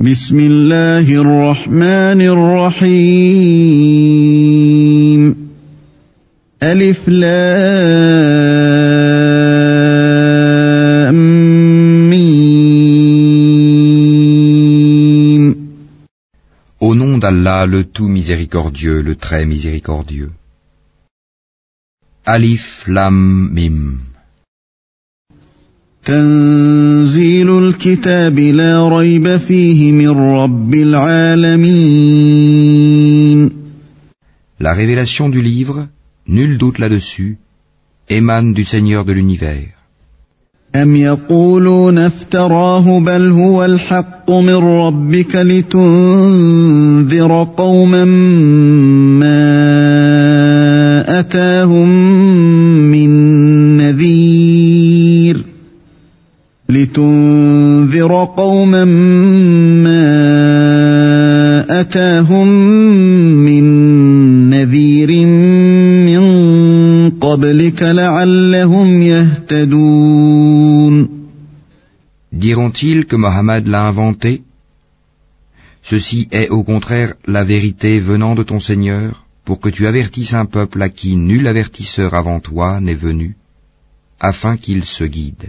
بسم الله الرحمن الرحيم ألف لام ميم Au nom d'Allah, le tout miséricordieux, le très miséricordieux. Alif Lam Mim. تنزيل الكتاب لا ريب فيه من رب العالمين La révélation du livre, nul doute là-dessus, émane du Seigneur de l'univers. أم يقولون افتراه بل هو الحق من ربك لتنذر قوما ما أتاهم لتنذر قوما ما أتاهم من نذير من قبلك لعلهم يهتدون Diront-ils que Mohammed l'a inventé Ceci est au contraire la vérité venant de ton Seigneur pour que tu avertisses un peuple à qui nul avertisseur avant toi n'est venu, afin qu'il se guide.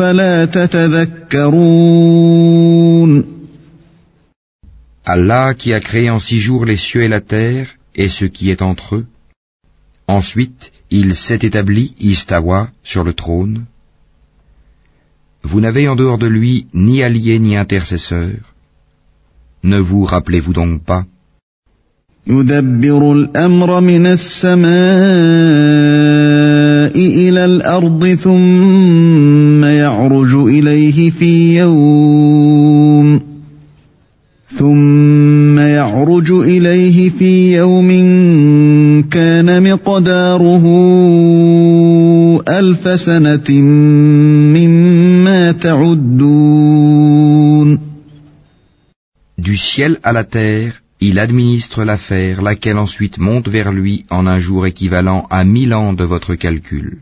أفلا تتذكرون Allah qui a créé en six jours les cieux et la terre et ce qui est entre eux. Ensuite, il s'est établi, Istawa, sur le trône. Vous n'avez en dehors de lui ni allié ni intercesseur. Ne vous rappelez-vous donc pas يدبر الأمر من السماء إلى الأرض ثم يعرج إليه في يوم ثم يعرج إليه في يوم كان مقداره ألف سنة مما تعدون Du ciel à la terre, il administre l'affaire, laquelle ensuite monte vers lui en un jour équivalent à mille ans de votre calcul.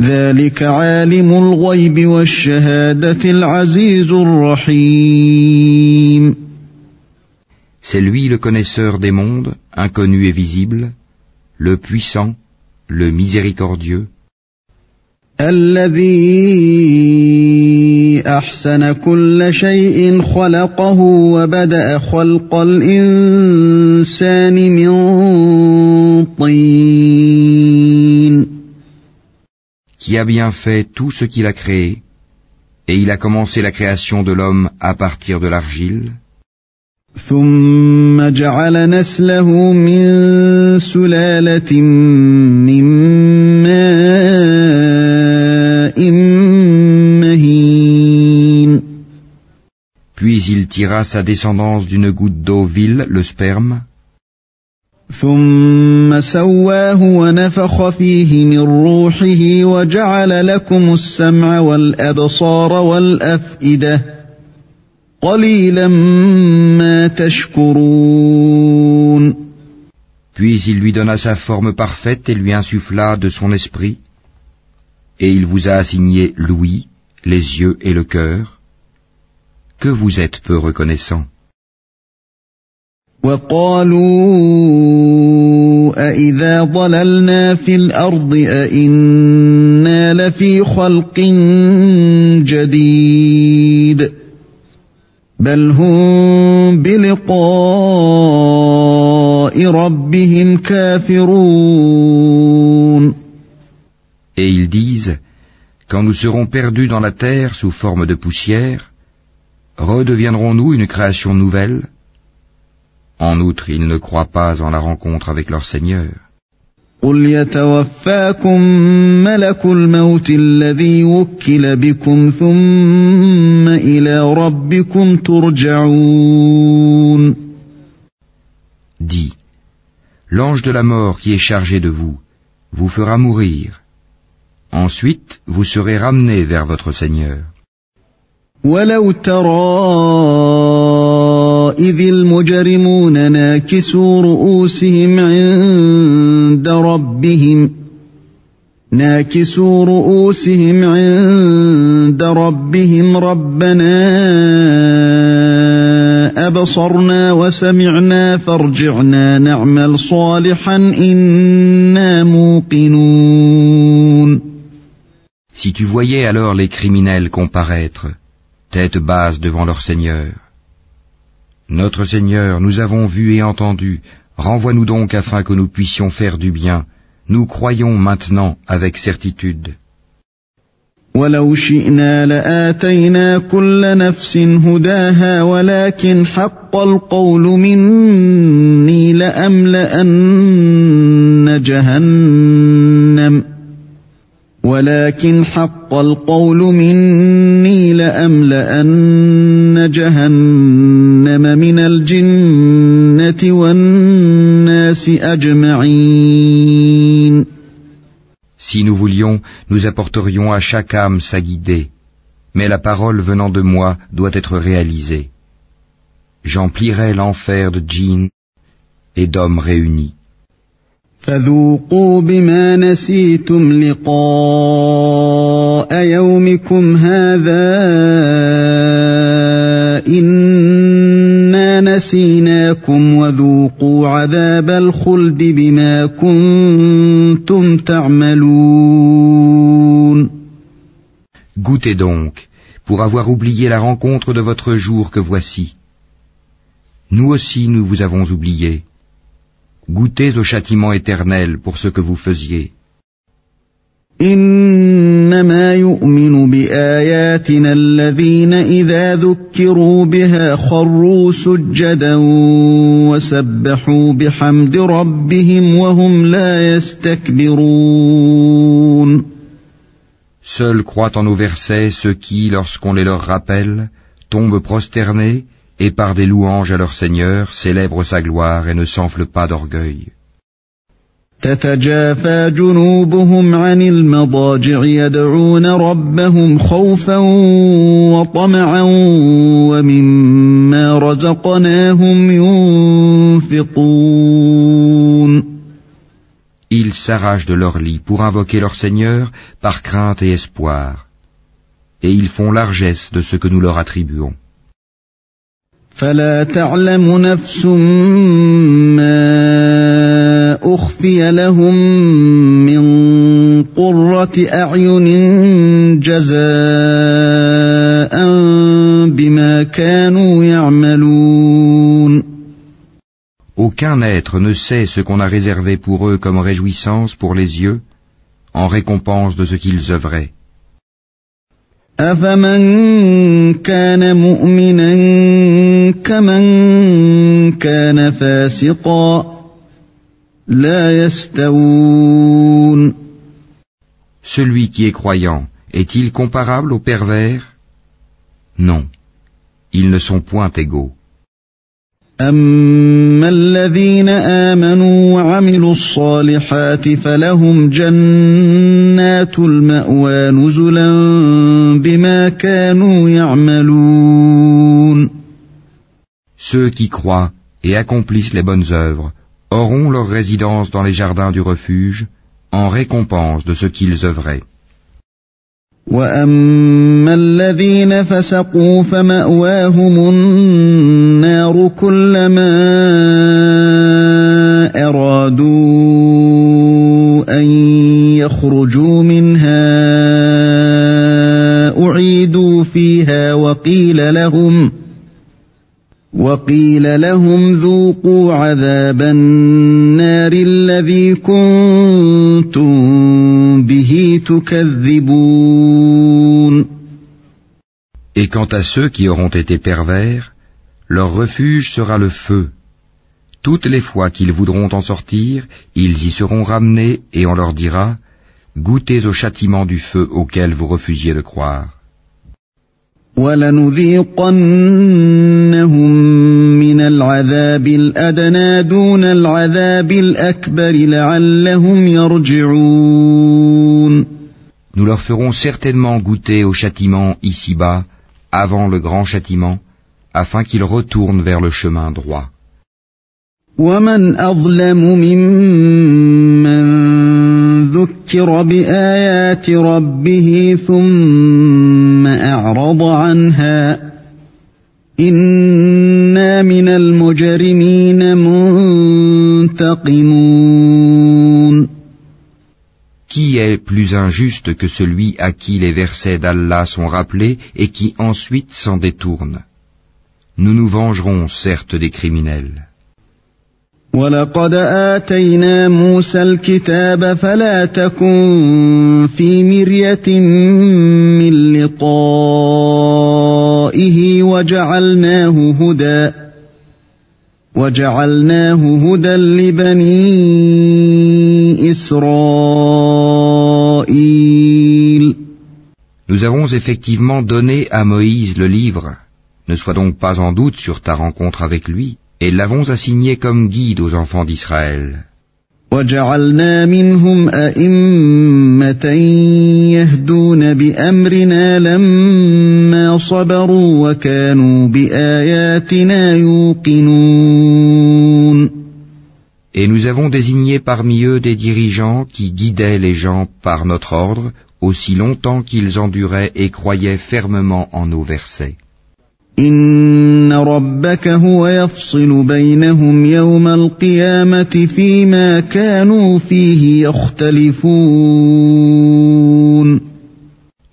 ذلك عالم الغيب والشهادة العزيز الرحيم C'est lui le connaisseur des mondes, inconnu et visible, le puissant, le miséricordieux, الذي أحسن كل شيء خلقه وبدأ خلق الإنسان من طين qui a bien fait tout ce qu'il a créé, et il a commencé la création de l'homme à partir de l'argile, ثم جعل نسله من سلالة من ماء مهين puis il tira sa descendance d'une goutte d'eau vile, le sperme, ثم سواه ونفخ فيه من روحه وجعل لكم السمع والأبصار والأفئدة قليلا ما تشكرون puis il lui donna sa forme parfaite et lui insuffla de son esprit, et il vous a assigné l'ouïe, les yeux et le cœur, que vous êtes peu reconnaissant. وقالوا أإذا ضللنا في الأرض أإنا لفي خلق جديد بل هم بلقاء ربهم كافرون Et ils disent, quand nous serons perdus dans la terre sous forme de poussière, redeviendrons-nous une création nouvelle En outre, ils ne croient pas en la rencontre avec leur Seigneur. قل يتوفاكم ملك الموت الذي وكل بكم ثم إلى ربكم ترجعون Dis, l'ange de la mort qui est chargé de vous vous fera mourir. Ensuite, vous serez ramenés vers votre Seigneur. ولو ترى إذ المجرمون ناكسوا رؤوسهم عند ربهم ناكسوا رؤوسهم عند ربهم ربنا أبصرنا وسمعنا فارجعنا نعمل صالحا إنا موقنون Si tu voyais alors les criminels comparaître, tête basse devant leur Seigneur. Notre Seigneur, nous avons vu et entendu, renvoie-nous donc afin que nous puissions faire du bien. Nous croyons maintenant avec certitude. ولو شئنا لآتينا كل نفس هداها ولكن حق القول مني لأملأن جهنم ولكن حق القول مني لأملأن جهنم من الجنة والناس أجمعين Si nous voulions, nous apporterions à chaque âme sa guidée. Mais la parole venant de moi doit être réalisée. J'emplirai l'enfer de djinns et d'hommes réunis. فذوقوا بما نسيتم لقاء يومكم هذا إنا نسيناكم وذوقوا عذاب الخلد بما كنتم تعملون Goûtez donc, pour avoir oublié la rencontre de votre jour que voici. Nous aussi nous vous avons oublié. Goûtez au châtiment éternel pour ce que vous faisiez. إنما يؤمن بآياتنا الذين إذا ذكروا بها خروا سجدا وسبحوا بحمد ربهم وهم لا يستكبرون Seuls croient en nos versets ceux qui, lorsqu'on les leur rappelle, tombent prosternés et par des louanges à leur Seigneur célèbrent sa gloire et ne s'enflent pas d'orgueil. تتجافى جنوبهم عن المضاجع يدعون ربهم خوفا وطمعا ومما رزقناهم ينفقون Ils s'arrachent de leur lit pour invoquer leur Seigneur par crainte et espoir. Et ils font largesse de ce que nous leur attribuons. فلا تعلم نفس ما أخفي لهم من قرة أعين جزاء بما كانوا يعملون Aucun être ne sait ce qu'on a réservé pour eux comme réjouissance pour les yeux, en récompense de ce qu'ils œuvraient. أفمن كان مؤمنا كمن كان فاسقا لا يستوون Celui qui est croyant, est-il comparable au pervers Non, ils ne sont point égaux. أما الذين آمنوا وعملوا الصالحات فلهم جنات المأوى نزلا بما كانوا يعملون Ceux qui croient et accomplissent les bonnes œuvres auront leur résidence dans les jardins du refuge en récompense de ce qu'ils œuvraient. وأما الذين فسقوا فمأواهم النار كلما أرادوا أن يخرجوا منها أعيدوا فيها وقيل لهم وقيل لهم ذوقوا عذاب النار الذي كنتم به تكذبون Et quant à ceux qui auront été pervers, leur refuge sera le feu. Toutes les fois qu'ils voudront en sortir, ils y seront ramenés et on leur dira, Goûtez au châtiment du feu auquel vous refusiez de croire. ولنذيقنهم من العذاب الأدنى دون العذاب الأكبر لعلهم يرجعون Nous leur ferons certainement goûter au châtiment ici-bas, avant le grand châtiment, afin qu'ils retournent vers le chemin droit. ومن أظلم ممن ذكر بآيات ربه ثم أعرض عنها إنا من المجرمين منتقمون Qui est plus injuste que celui à qui les versets d'Allah sont rappelés et qui ensuite s'en détourne Nous nous vengerons certes des criminels. ولقد آتينا موسى الكتاب فلا تكن في مرية من لقائه وجعلناه هدى وجعلناه هدى لبني إسرائيل Nous avons effectivement donné à Moïse le livre. Ne sois donc pas en doute sur ta rencontre avec lui. et l'avons assigné comme guide aux enfants d'Israël. وجعلنا منهم أئمة يهدون بأمرنا لما صبروا وكانوا بآياتنا يوقنون Et nous avons désigné parmi eux des dirigeants qui guidaient les gens par notre ordre aussi longtemps qu'ils enduraient et croyaient fermement en nos versets. إن ربك هو يفصل بينهم يوم القيامة فيما كانوا فيه يختلفون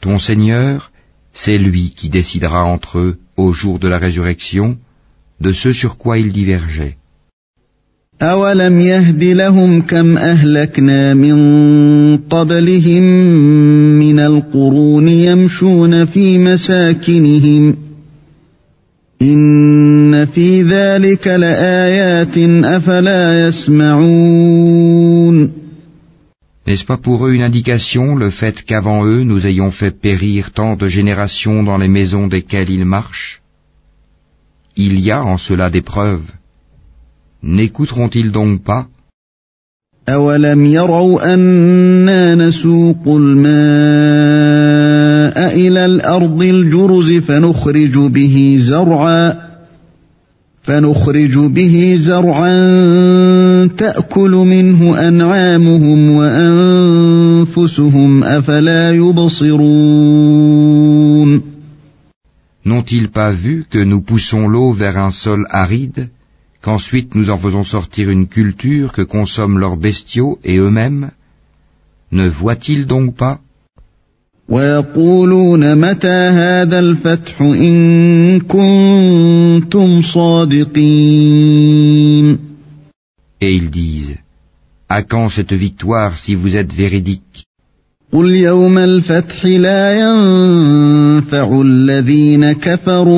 Ton Seigneur, c'est lui qui décidera entre eux au jour de la résurrection de ce sur quoi ils divergeaient. أولم يهد لهم كم أهلكنا من قبلهم من القرون يمشون في مساكنهم ۖ N'est-ce pas pour eux une indication le fait qu'avant eux nous ayons fait périr tant de générations dans les maisons desquelles ils marchent? Il y a en cela des preuves. N'écouteront-ils donc pas? إلى الأرض الجرز فنخرج به زرعا فنخرج به زرعا تأكل منه أنعامهم وأنفسهم أفلا يبصرون N'ont-ils pas vu que nous poussons l'eau vers un sol aride, qu'ensuite nous en faisons sortir une culture que consomment leurs bestiaux et eux-mêmes Ne voient-ils donc pas ويقولون متى هذا الفتح إن كنتم صادقين Et ils disent, à quand cette victoire si vous êtes véridique قل يوم الفتح لا ينفع الذين كفروا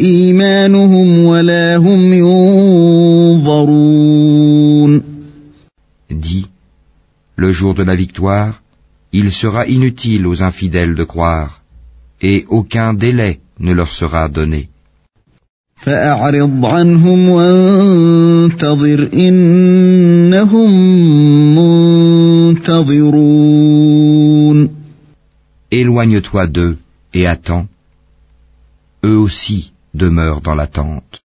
إيمانهم ولا هم ينظرون Dis, le jour de la victoire, il sera inutile aux infidèles de croire, et aucun délai ne leur sera donné. Éloigne-toi d'eux et attends. Eux aussi demeurent dans l'attente.